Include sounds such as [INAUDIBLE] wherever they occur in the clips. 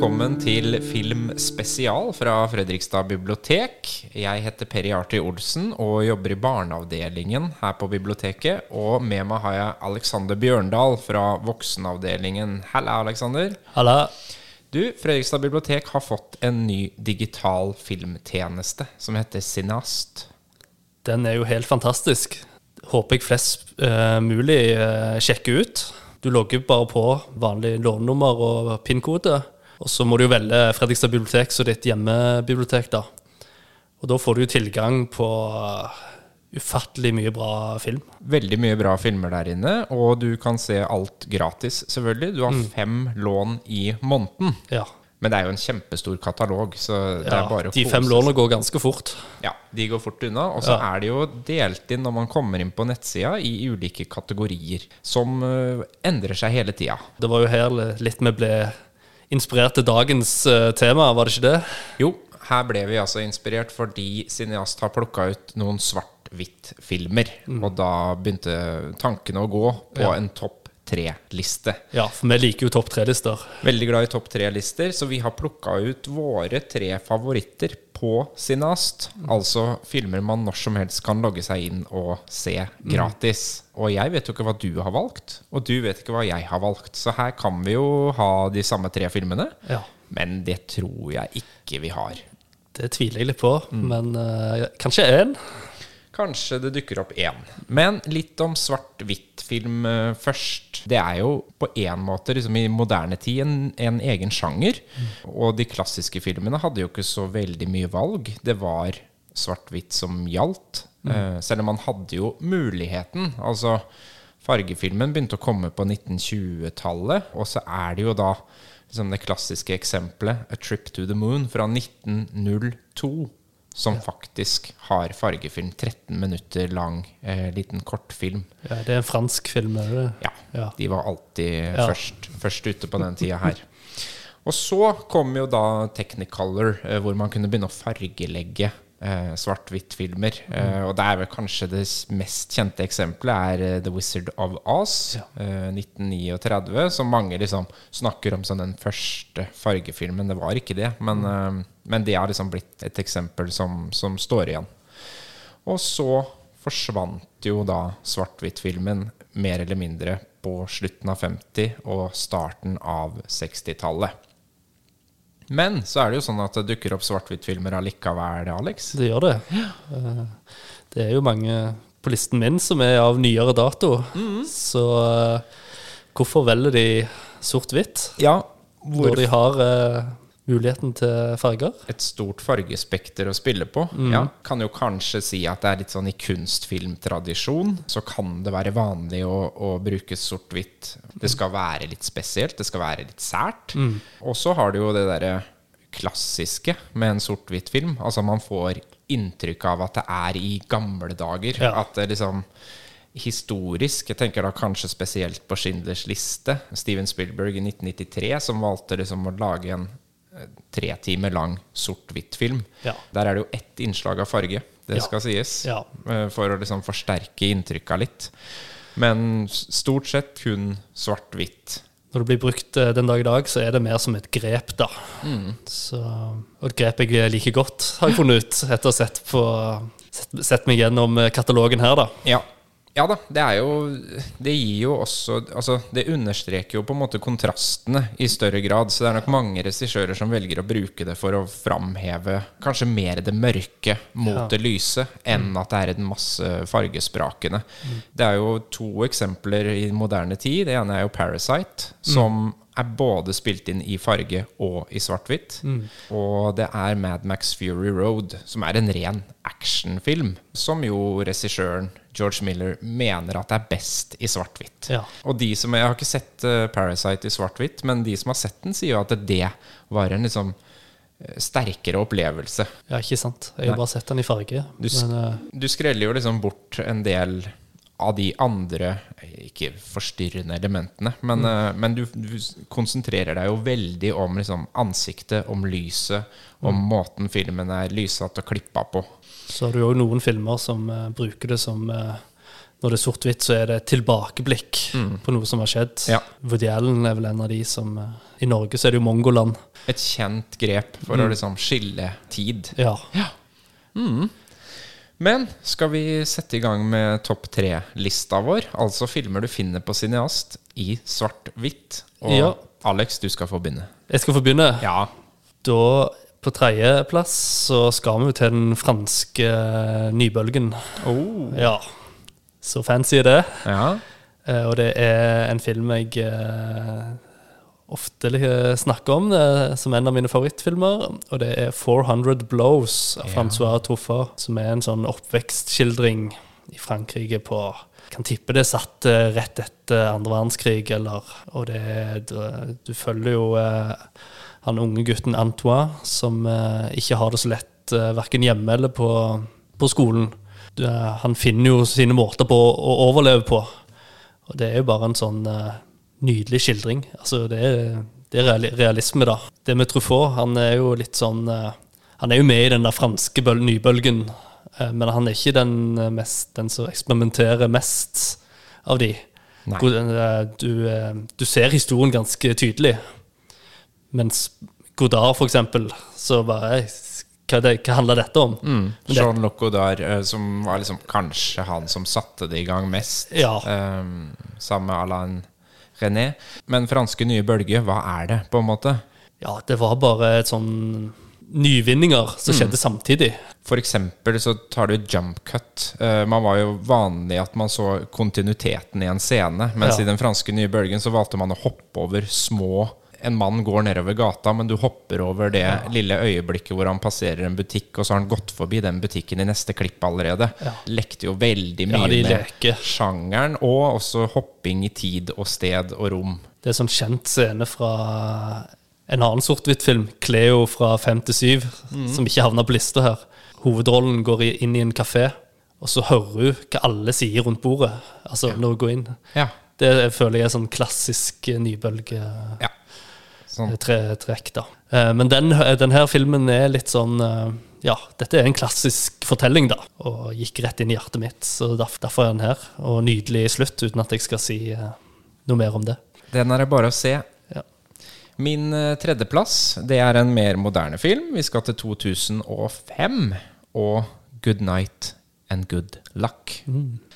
velkommen til Filmspesial fra Fredrikstad bibliotek. Jeg heter Peri Arti Olsen og jobber i barneavdelingen her på biblioteket. Og med meg har jeg Alexander Bjørndal fra voksenavdelingen. Halla, Alexander. Halla. Du, Fredrikstad bibliotek har fått en ny digital filmtjeneste som heter Sinast. Den er jo helt fantastisk. Håper jeg flest uh, mulig uh, sjekker ut. Du logger bare på vanlig lånenummer og PIN-kode. Og så må du jo velge Fredrikstad bibliotek som ditt hjemmebibliotek. da. Og da får du jo tilgang på ufattelig mye bra film. Veldig mye bra filmer der inne, og du kan se alt gratis, selvfølgelig. Du har fem lån i måneden. Ja. Men det er jo en kjempestor katalog, så det ja er bare å de fem lånene går ganske fort. Ja, de går fort unna. Og så Ja. er det jo delt inn når man kommer inn på nettsida i ulike kategorier, som øh, endrer seg hele tida. Det var jo her litt vi ble inspirert til dagens eh, tema, var det ikke det? Jo, her ble vi altså inspirert fordi Cineast har plukka ut noen svart-hvitt-filmer. Og da begynte tankene å gå på Ja. en topp tre-liste. Ja, for vi liker jo topp tre-lister. Veldig glad i topp tre-lister, så vi har plukka ut våre tre favoritter på Cineast. Altså filmer man når som helst kan logge seg inn og se gratis. Og jeg vet jo ikke hva du har valgt, og du vet ikke hva jeg har valgt. Så her kan vi jo ha de samme tre filmene, Ja. men det tror jeg ikke vi har. Det tviler jeg litt på, Mm. men uh, kanskje én. Kanskje det dukker opp én. Men litt om svart-hvitt-film eh, først. Det er jo på én måte liksom i moderne tid en, en egen sjanger. Og de klassiske filmene hadde jo ikke så veldig mye valg. Det var svart-hvitt som gjaldt. Eh, selv om man hadde jo muligheten. Altså Fargefilmen begynte å komme på 1920-tallet, og så er det jo da liksom det klassiske eksempelet A Trip to the Moon fra 1902 som faktisk har fargefilm. 13 minutter lang, eh, liten kortfilm. Ja, det er en fransk film, er det? Ja, Ja. de var alltid Ja. først, først ute på den tida her. Og så kom jo da Technicolor, eh, hvor man kunne begynne å fargelegge eh, svart-hvitt-filmer. Eh, og det er vel kanskje det mest kjente eksempelet er eh, The Wizard of Oz, eh, 1939, som mange liksom snakker om som den første fargefilmen. Det var ikke det, men, eh, men det har liksom blitt et eksempel som, som står igjen. Og så forsvant jo da svart-hvitt-filmen mer eller mindre på slutten av 50- og starten av 60-tallet. Men så er det jo sånn at det dukker opp svart-hvitt-filmer allikevel, Alex. Det gjør det. Eh, Det er jo mange på listen min som er av nyere dato. Mm. Så eh, hvorfor velger de sort-hvitt Ja, når de har eh, muligheten til farger? et stort fargespekter å spille på. Ja, kan jo kanskje si at det er litt sånn i kunstfilmtradisjon, så kan det være vanlig å, å bruke sort-hvitt. Det skal være litt spesielt, det skal være litt sært. Og så har du jo det derre klassiske med en sort-hvitt-film. Altså man får inntrykk av at det er i gamle dager. Ja. At det liksom historisk Jeg tenker da kanskje spesielt på Schindlers liste. Steven Spielberg i 1993 som valgte liksom å lage en tre timer lang sort-hvitt-film. Ja. Der er det jo ett innslag av farge, det Ja. skal sies, Ja. eh, for å liksom forsterke inntrykka litt. Men stort sett kun svart-hvitt. Når det blir brukt eh, den dag i dag, så er det mer som et grep, da. Mm. Så, og et grep jeg liker godt, har jeg funnet ut etter å ha sett, sett, sett meg gjennom eh, katalogen her, da. Ja. Ja da, det er jo Det gir jo også Altså, det understreker jo på en måte kontrastene i større grad. Så det er nok mange regissører som velger å bruke det for å framheve kanskje mer det mørke mot Ja. det lyse, enn at det er en masse fargesprakende. Det er jo to eksempler i moderne tid. Det ene er jo 'Parasite', som er både spilt inn i farge og i svart-hvitt. Og det er Mad Max Fury Road, som er en ren actionfilm, som jo regissøren George Miller mener at det er best i svart-hvitt. Ja. Og de som Jeg har ikke sett eh, Parasite i svart-hvitt, men de som har sett den, sier jo at det var en liksom eh, sterkere opplevelse. Ja, ikke sant? Jeg har Nei. bare sett den i farge. Du Men uh... Du skreller jo liksom bort en del av de andre ikke forstyrrende elementene, men, eh, men du, du konsentrerer deg jo veldig om liksom ansiktet, om lyset, om måten filmen er lyssatt og klippa på. så har du jo noen filmer som uh, bruker det som uh, når det er sort-hvitt, så er det tilbakeblikk på noe som har skjedd. Mm. Ja. Woody Allen er vel en av de som uh, I Norge så er det jo Mongoland. Et kjent grep for å liksom skille tid. Ja. Men skal vi sette i gang med topp tre-lista vår? Altså filmer du finner på Cineast i svart-hvitt. Og Ja. Alex, du skal få begynne. Jeg skal få begynne. Ja. Da, på tredjeplass, så skal vi jo til den franske eh, nybølgen. Oh. Ja. Så fancy er det. ja. Eh, Og det er en film jeg eh, ofte snakker om det som en av mine favorittfilmer. Og det er 400 Blows av. Francois Truffaut, som er en sånn oppvekstskildring i Frankrike på kan tippe det er satt eh, rett etter andre verdenskrig, eller Og det er- du, følger jo eh, han unge gutten Antoine, som eh, ikke har det så lett uh, verken hjemme eller på, på skolen. Du, eh, han finner jo sine måter på å, overleve på. Og det er jo bare en sånn eh, nydelig skildring. Altså, det er, det er realisme, da. Det med Truffaut, han er jo litt sånn eh, Han er jo med i den der franske bøl nybølgen, eh, men han er ikke den, eh, mest, den som eksperimenterer mest av de. Du, du ser historien ganske tydelig. Mens Godard, for eksempel, så bare Hva, det, hva handler dette om? Mm. det- Jean-Luc Godard, som var liksom kanskje han som satte det i gang mest, Ja. um, sammen med Alain René. Men franske nye bølge, hva er det, på en måte? Ja, det var bare et sånn nyvinninger som skjedde samtidig. For eksempel så tar du jump cut. Eh, man var jo vanlig at man så kontinuiteten i en scene, mens Ja. i den franske nye bølgen så valgte man å hoppe over små En mann går nedover gata, men du hopper over det lille øyeblikket hvor han passerer en butikk, og så har han gått forbi den butikken i neste klipp allerede. Ja. Lekte jo veldig mye ja, med leker. sjangeren, og også hopping i tid og sted og rom. Det er sånn kjent scene fra en annen sort-hvitt-film, 'Cleo fra 5 til 7', som ikke havna på lista her. Hovedrollen går inn i en kafé, og så hører hun hva alle sier rundt bordet. Altså når hun går inn. Ja. Det føler jeg er sånn klassisk nybølgetrekk, ja. Sånn. da. Eh, Men den, den her filmen er litt sånn eh, Ja, dette er en klassisk fortelling, da. Og gikk rett inn i hjertet mitt. Så derfor, derfor er den her. Og nydelig slutt, uten at jeg skal si eh, noe mer om det. Den er det bare å se. Ja. Min eh, tredjeplass det er en mer moderne film. Vi skal til 2005 og Good Night and Good Luck.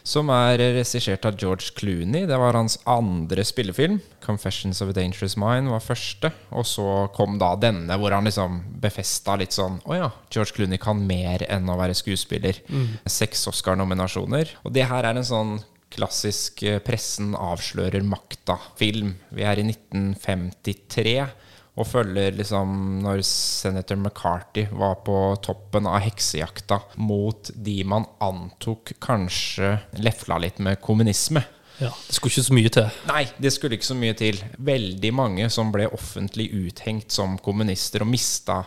Som er regissert av George Clooney. Det var hans andre spillefilm. 'Confessions of a Dangerous Mind' var første. Og så kom da denne, hvor han liksom befesta litt sånn Å ja, George Clooney kan mer enn å være skuespiller. Seks Oscar-nominasjoner. Og det her er en sånn klassisk eh, pressen avslører makta-film. Vi er i 1953 og følger liksom når senator McCarthy var på toppen av heksejakta mot de man antok kanskje lefla litt med kommunisme. Ja, Det skulle ikke så mye til. Nei, det skulle ikke så mye til. Veldig mange som ble offentlig uthengt som kommunister og mista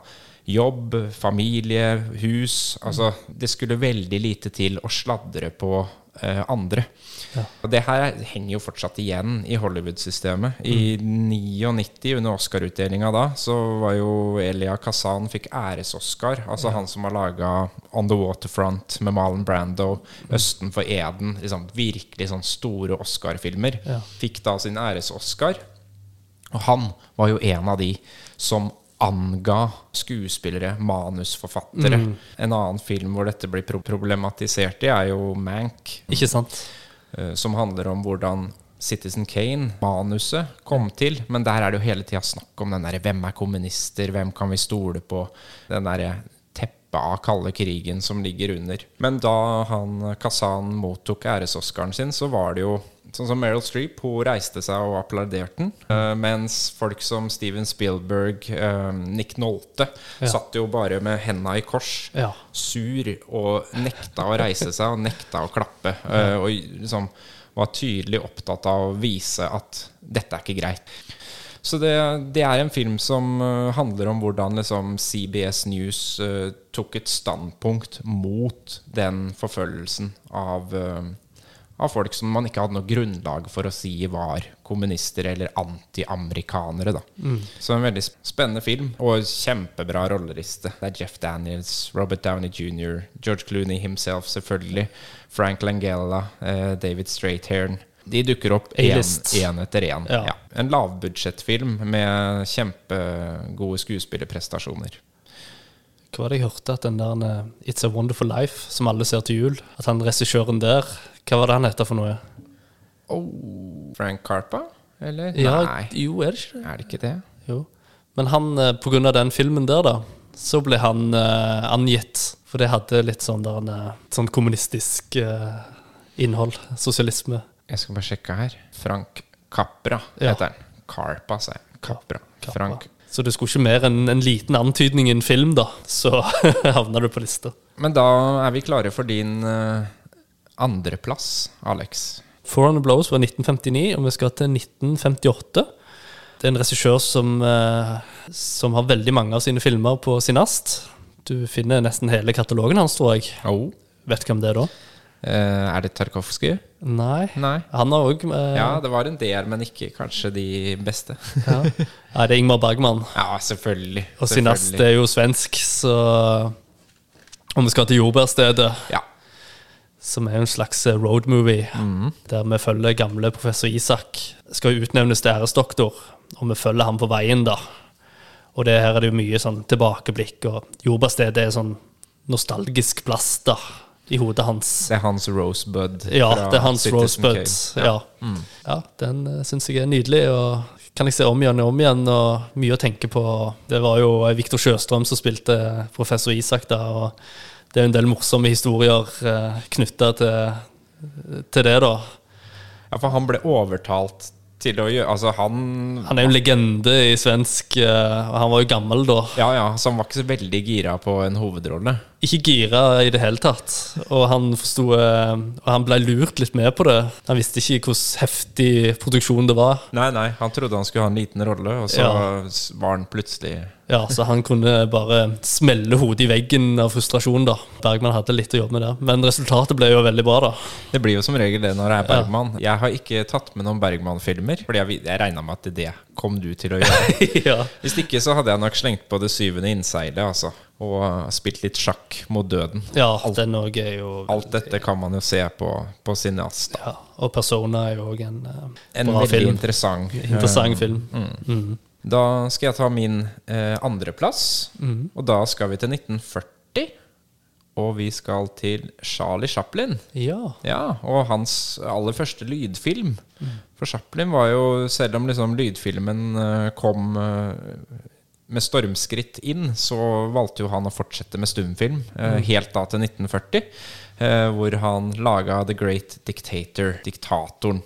jobb, familie, hus. Altså, det skulle veldig lite til å sladre på eh, andre. Og det her henger jo fortsatt igjen i Hollywood-systemet. I 99, under Oscar-utdelinga da, så var jo Elia Kazan fikk æres-Oscar. Altså han som har laga On the Waterfront med Malin Brando, Østen for Eden. Liksom virkelig sånn store Oscar-filmer. Ja. Fikk da sin æres-Oscar. Og han var jo en av de som anga skuespillere, manusforfattere. En annen film hvor dette blir problematisert i, er jo Mank, Ikke sant? eh, som handler om hvordan Citizen Kane, manuset, kom til. Men der er det jo hele tida snakk om den derre hvem er kommunister, hvem kan vi stole på? Den derre teppet av kalde krigen som ligger under. Men da han Kazan mottok æres-Oscaren sin, så var det jo Sånn som Meryl Streep, hun reiste seg og applauderte den. Uh, mens folk som Steven Spielberg, uh, Nick Nolte, Ja. satt jo bare med henda i kors Ja. sur og nekta å reise seg og nekta å klappe. Uh, og liksom var tydelig opptatt av å vise at dette er ikke greit. Så det, det er en film som handler om hvordan liksom, CBS News tok et standpunkt mot den forfølgelsen av, eh, av folk som man ikke hadde noe grunnlag for å si var kommunister eller anti-amerikanere. da. Så en veldig spennende film, og kjempebra rolleriste. Det er Jeff Daniels, Robert Downey jr., George Clooney himself, selvfølgelig, Frank Langella, eh, David Straithairn. De dukker opp én etter én. Ja. Ja. En lavbudsjettfilm med kjempegode skuespillerprestasjoner. Hva var det jeg hørte? At den der eh, It's a Wonderful Life, som alle ser til jul At han regissøren der Hva var det han heter for noe? Oh, Frank Carpa? Eller? Ja, Nei, jo, er det ikke det? er det ikke det? Jo. Men han, eh, på grunn av den filmen der, da, så ble han uh, angitt. For det hadde litt sånn, der, en, eh, sånn kommunistisk uh, innhold. Sosialisme. Jeg skal bare sjekke her. Frank Capra Ja. heter han. Carpa, sa jeg. Capra. Capra. Frank. Så det skulle ikke mer enn en liten antydning i en film, da. Så [LAUGHS] havna du på lista. Men da er vi klare for din uh, andreplass, Alex. Four on the Blows var 1959, og vi skal til 1958. Det er en regissør som, eh, som har veldig mange av sine filmer på sin ast. Du finner nesten hele katalogen hans, tror jeg. Oh. Vet hvem det er da? Uh, er det Tarkovskij? Nei. Nei. Han har òg Ja, det var en del, men ikke kanskje de beste. ja. Er det Ingmar Bergman. ja, selvfølgelig. Og Sinast er jo svensk, så Om vi skal til Jordbærstedet, Ja. Som er en slags eh, roadmovie, mm. der vi følger gamle professor Isak, skal utnevnes til æresdoktor, og vi følger ham på veien, da. Og det her er det jo mye sånn tilbakeblikk, og Jordbærstedet er sånn nostalgisk plass, da, i hodet hans. Det er hans Rosebud. Ja, det er hans Citizen Rosebud. Ja. Ja. ja, den uh, syns jeg er nydelig, og kan jeg se om igjen og om igjen, og mye å tenke på. Det var jo Viktor Sjøstrøm som spilte professor Isak da, og det er en del morsomme historier uh, knytta til, til det, da. Ja, for han ble overtalt til å gjøre Altså, han Han er jo en legende i svensk, uh, og han var jo gammel da. Ja, ja, så han var ikke så veldig gira på en hovedrolle. Ikke gira i det hele tatt. Og han forsto eh, Og han ble lurt litt med på det. Han visste ikke hvordan heftig produksjon det var. Nei, nei, han trodde han skulle ha en liten rolle, og så Ja. var han plutselig Ja, så han kunne bare smelle hodet i veggen av frustrasjon, da. Bergman hadde litt å jobbe med det. Men resultatet ble jo veldig bra, da. Det blir jo som regel det når det er Bergman. Jeg har ikke tatt med noen Bergman-filmer, Fordi jeg, jeg regna med at det kom du til å gjøre. [LAUGHS] ja. Hvis ikke så hadde jeg nok slengt på det syvende innseilet, altså. Og spilt litt sjakk mot døden. ja, den òg er jo Alt dette kan man jo se på, på Cineast. da. ja. Og Persona er jo òg en uh, En bra veldig film. interessant Interessant film. film. Mm. Da skal jeg ta min eh, andreplass, Mm. og da skal vi til 1940. Og vi skal til Charlie Chaplin. Ja. Ja, og hans aller første lydfilm. For Chaplin var jo, selv om liksom lydfilmen eh, kom eh, med stormskritt inn, så valgte jo han å fortsette med stumfilm eh, helt da til 1940. eh, Hvor han laga The Great Dictator, diktatoren.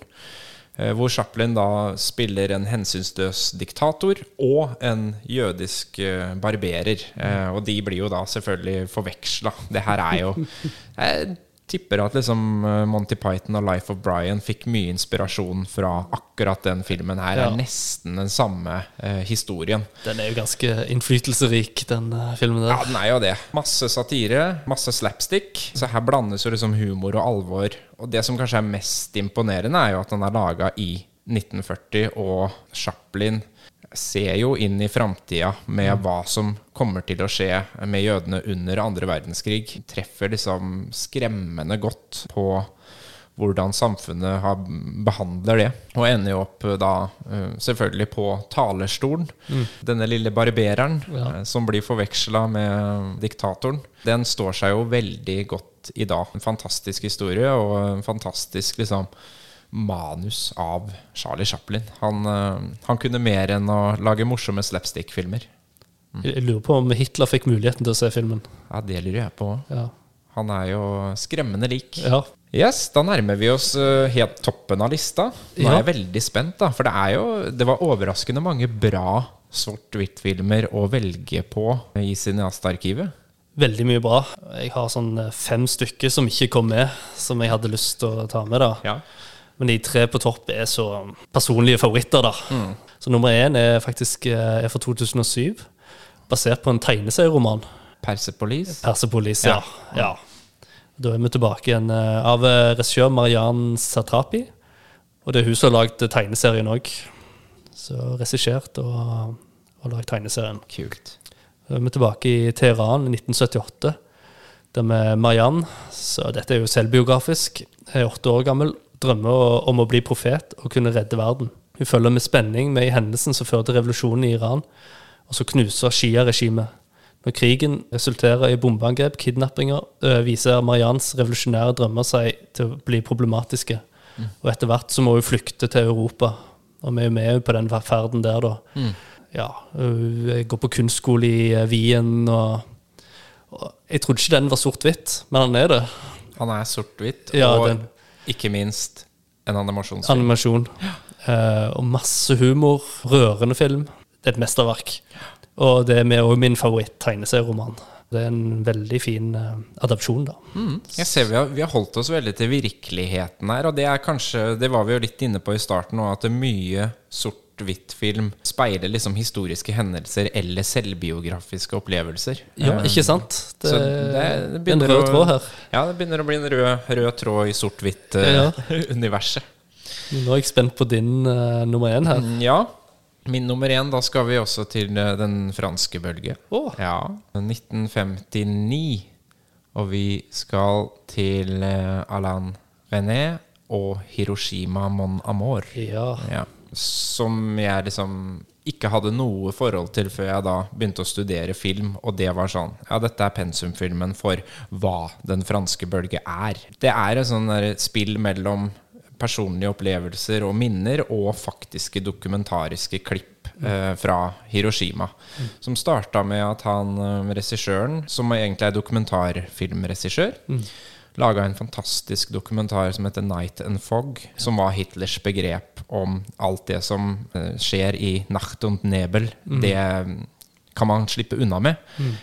Eh, Hvor Chaplin da spiller en hensynsløs diktator og en jødisk eh, barberer. Eh, Og de blir jo da selvfølgelig forveksla. Det her er jo [LAUGHS] Jeg tipper at liksom Monty Python og Life of Brian fikk mye inspirasjon fra akkurat den filmen her. Ja. er nesten den samme historien. Den er jo ganske innflytelsesrik, den filmen der. Ja, den er jo det. Masse satire, masse slapstick. Så her blandes jo liksom humor og alvor. Og det som kanskje er mest imponerende, er jo at den er laga i 1940, og Chaplin ser jo inn i framtida med hva som kommer til å skje med jødene under andre verdenskrig. Treffer liksom skremmende godt på hvordan samfunnet har, behandler det. Og ender jo opp eh, da eh, selvfølgelig på talerstolen. Denne lille barbereren Ja. eh, som blir forveksla med diktatoren, den står seg jo veldig godt i dag. En fantastisk historie og en fantastisk liksom manus av Charlie Chaplin. Han, han kunne mer enn å lage morsomme slapstick-filmer. Jeg lurer på om Hitler fikk muligheten til å se filmen. Ja, det lurer jeg på. Ja. Han er jo skremmende lik. ja. Yes, da nærmer vi oss eh, helt toppen av lista. Nå er jeg veldig spent, da. For det er jo Det var overraskende mange bra svart-hvitt-filmer å velge på i cineastarkivet. Veldig mye bra. Jeg har sånn eh, fem stykker som ikke kom med, som jeg hadde lyst til å ta med. da. Ja. Men de tre på topp er så personlige favoritter, da. Så nummer én er faktisk eh, er fra 2007, basert på en tegneserieroman. Persepolis. Persepolis, ja. ja. Da er vi tilbake igjen eh, av eh, regissør Mariann Satrapi. Og det er hun som har lagd tegneserien òg. Så regissert og, og lagd tegneserien. Kult. Da er vi tilbake i Teheran i 1978. Der med Mariann. Så dette er jo selvbiografisk. Er åtte år gammel. Drømmer om å bli profet og kunne redde verden. Hun følger med spenning med i hendelsen som fører til revolusjonen i Iran, og så knuser Shia-regimet. Når krigen resulterer i bombeangrep, kidnappinger, viser Marians revolusjonære drømmer seg til å bli problematiske. Og etter hvert så må hun flykte til Europa, og vi er jo med på den ferden der, da. Ja, hun går på kunstskole i Wien, og, og jeg trodde ikke den var sort-hvitt, men han er det. Han er sort-hvitt, Ja, og den- ikke minst en animasjonsfilm. Animasjon. Eh, og masse humor. Rørende film. Det er et mesterverk. Og det er med min favoritt-tegneserieroman. Det er en veldig fin uh, adopsjon, da. Jeg ser vi har, vi har holdt oss veldig til virkeligheten her, og det er kanskje Det var vi jo litt inne på i starten òg, at det er mye sort-hvitt-film speiler liksom historiske hendelser eller selvbiografiske opplevelser. Ja, um, ikke sant? Det, det, det, det en rød tråd her. Ja, det begynner å bli en rød, rød tråd i sort-hvitt-universet. [LAUGHS] Nå er jeg spent på din uh, nummer én her. Ja. Min nummer én, da skal vi også til eh, den franske bølge. Oh. Ja. 1959. Og vi skal til eh, Alain René og Hiroshima Mon Amour. Ja. Ja. Som jeg liksom ikke hadde noe forhold til før jeg da begynte å studere film, og det var sånn Ja, dette er pensumfilmen for hva den franske bølge er. Det er et sånn spill mellom personlige opplevelser og minner og faktiske dokumentariske klipp eh, fra Hiroshima. Som starta med at han eh, regissøren, som egentlig er dokumentarfilmregissør, laga en fantastisk dokumentar som heter 'Night and Fog', som var Hitlers begrep om alt det som eh, skjer i Nacht und Nebel. Det mm, kan man slippe unna med,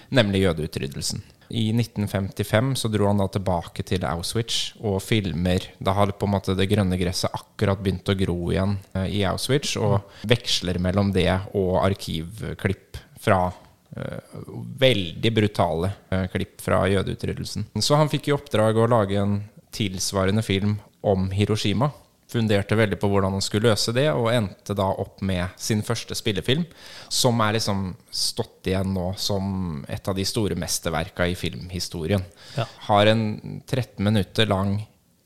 nemlig jødeutryddelsen. I 1955 så dro han da tilbake til Auschwitz og filmer Da har på en måte det grønne gresset akkurat begynt å gro igjen eh, i Auschwitz, og veksler mellom det og arkivklipp fra eh, veldig brutale eh, klipp fra jødeutryddelsen. Så han fikk i oppdrag å lage en tilsvarende film om Hiroshima. Funderte veldig på hvordan han skulle løse det, og endte da opp med sin første spillefilm, som er liksom stått igjen nå som et av de store mesterverka i filmhistorien. Ja. Har en 13 minutter lang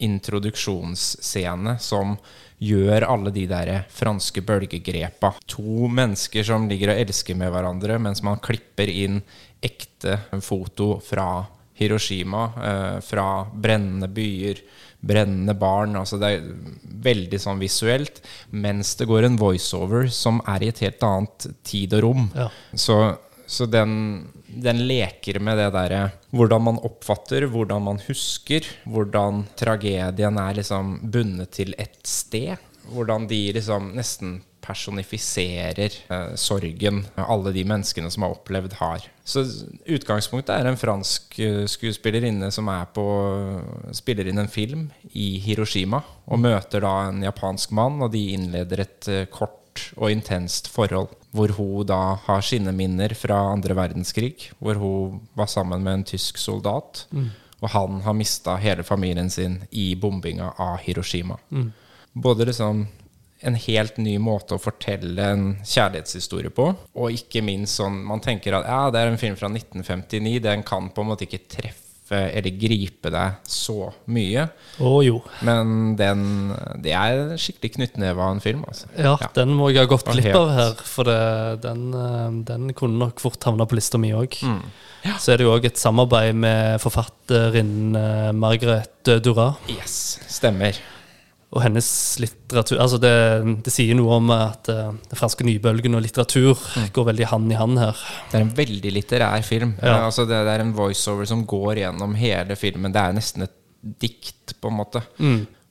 introduksjonsscene som gjør alle de der franske bølgegrepa. To mennesker som ligger og elsker med hverandre, mens man klipper inn ekte foto fra Hiroshima, eh, fra brennende byer, brennende barn. Altså det er veldig sånn visuelt. Mens det går en voiceover som er i et helt annet tid og rom. Ja. Så, så den, den leker med det derre hvordan man oppfatter, hvordan man husker, hvordan tragedien er liksom bundet til et sted. Hvordan de liksom nesten personifiserer eh, sorgen alle de menneskene som har opplevd har. Så utgangspunktet er en fransk eh, skuespillerinne som er på spiller inn en film i Hiroshima, og møter da en japansk mann, og de innleder et eh, kort og intenst forhold. Hvor hun da har sine minner fra andre verdenskrig, hvor hun var sammen med en tysk soldat. Og han har mista hele familien sin i bombinga av Hiroshima. Både liksom en helt ny måte å fortelle en kjærlighetshistorie på, og ikke minst sånn Man tenker at ja, det er en film fra 1959, den kan på en måte ikke treffe eller gripe deg så mye. Å jo. Men den, det er skikkelig knyttneve av en film. Altså. Ja, den må jeg ha gått glipp av her, for det, den, eh, den kunne nok fort havna på lista mi òg. Mm. Så er det jo òg et samarbeid med forfatterinnen eh, Margaret Dura. Yes, stemmer. Og hennes litteratur altså det, det sier noe om at uh, den franske nybølgen og litteratur Mm. går veldig hand i hand her. Det er en veldig litterær film. Ja. Eh, Altså det, det er en voiceover som går gjennom hele filmen. Det er nesten et dikt, på en måte.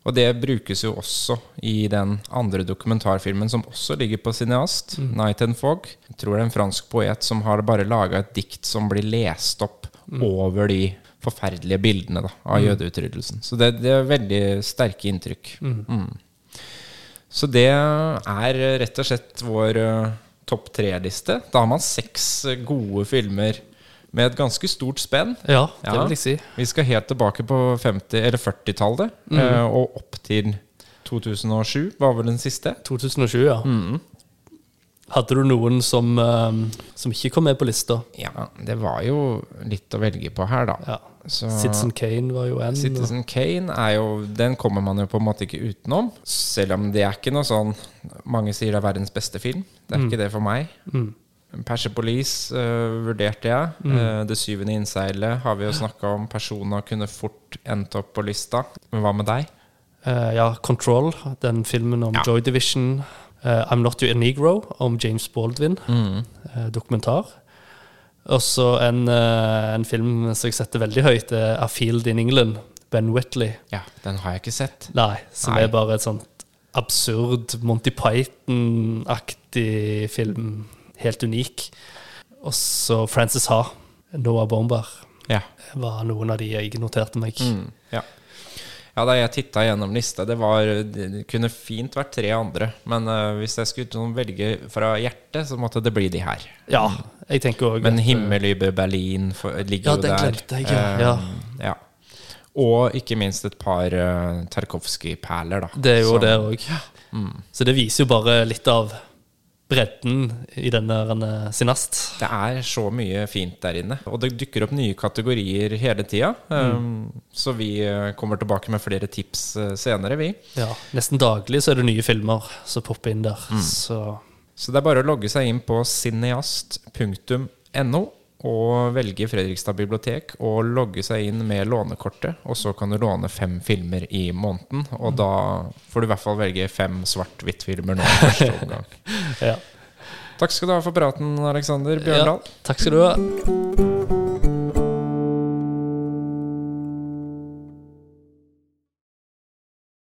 Og det brukes jo også i den andre dokumentarfilmen som også ligger på Cineast, 'Night and Fog'. Jeg tror det er en fransk poet som har bare laga et dikt som blir lest opp over de forferdelige bildene da, av jødeutryddelsen. Så det, det er veldig sterke inntrykk. Mm. Så det er rett og slett vår uh, topp tre-liste. Da har man seks eh, gode filmer med et ganske stort spenn. Ja, det Ja. vil jeg si. Vi skal helt tilbake på 50- eller 40-tallet, Mm. eh, og opp til 2007 var vel den siste. 2007, ja. Mm. Hadde du noen som, eh, som ikke kom med på lista? Ja, det var jo litt å velge på her, da. Ja. Så Citizen Kane var jo en. Citizen Kane er jo Den kommer man jo på en måte ikke utenom. Selv om det er ikke noe sånn Mange sier det er verdens beste film. Det er ikke det for meg. Mm. Persepolis uh, vurderte jeg. Eh, det syvende innseilet har vi jo snakka om. Personer kunne fort endt opp på lista. Men hva med deg? Uh, ja, Control, den filmen om Ja. Joy Division. Eh, I'm Not a Negro, om James Baldwin. Mm. Uh, dokumentar. Og så en, eh, en film som jeg setter veldig høyt, er A Field in England. Ben Whitley. Ja, den har jeg ikke sett. Nei, som Nei. er bare et sånt absurd Monty Python-aktig film. Helt unik. Og så Frances Ha. Noah Bomber Ja. var noen av de jeg noterte meg. Mm, ja. Ja, da jeg titta gjennom lista, det var Det kunne fint vært tre andre. Men uh, hvis jeg skulle velge fra hjertet, så måtte det bli de her. Ja, jeg tenker også Men 'Himmel über Berlin' for, ligger Ja, jo der. glemte jeg, ja. Eh, Ja. ja. Og ikke minst et par uh, Tarkovskij-perler, da. Det er jo så, det òg. Så det viser jo bare litt av bredden i denne denne Sinast. Det er så mye fint der inne. Og det dukker opp nye kategorier hele tida. Mm. så vi eh, kommer tilbake med flere tips eh, senere, vi. Ja, Nesten daglig så er det nye filmer som popper inn der. Mm. Så Så det er bare å logge seg inn på cineast.no og velge Fredrikstad bibliotek og logge seg inn med lånekortet. Og så kan du låne fem filmer i måneden, og da får du i hvert fall velge fem svart-hvitt-filmer nå [LAUGHS] første omgang. ja. Takk skal du ha for praten, Alexander ja. Bjørndal. Takk skal du ha.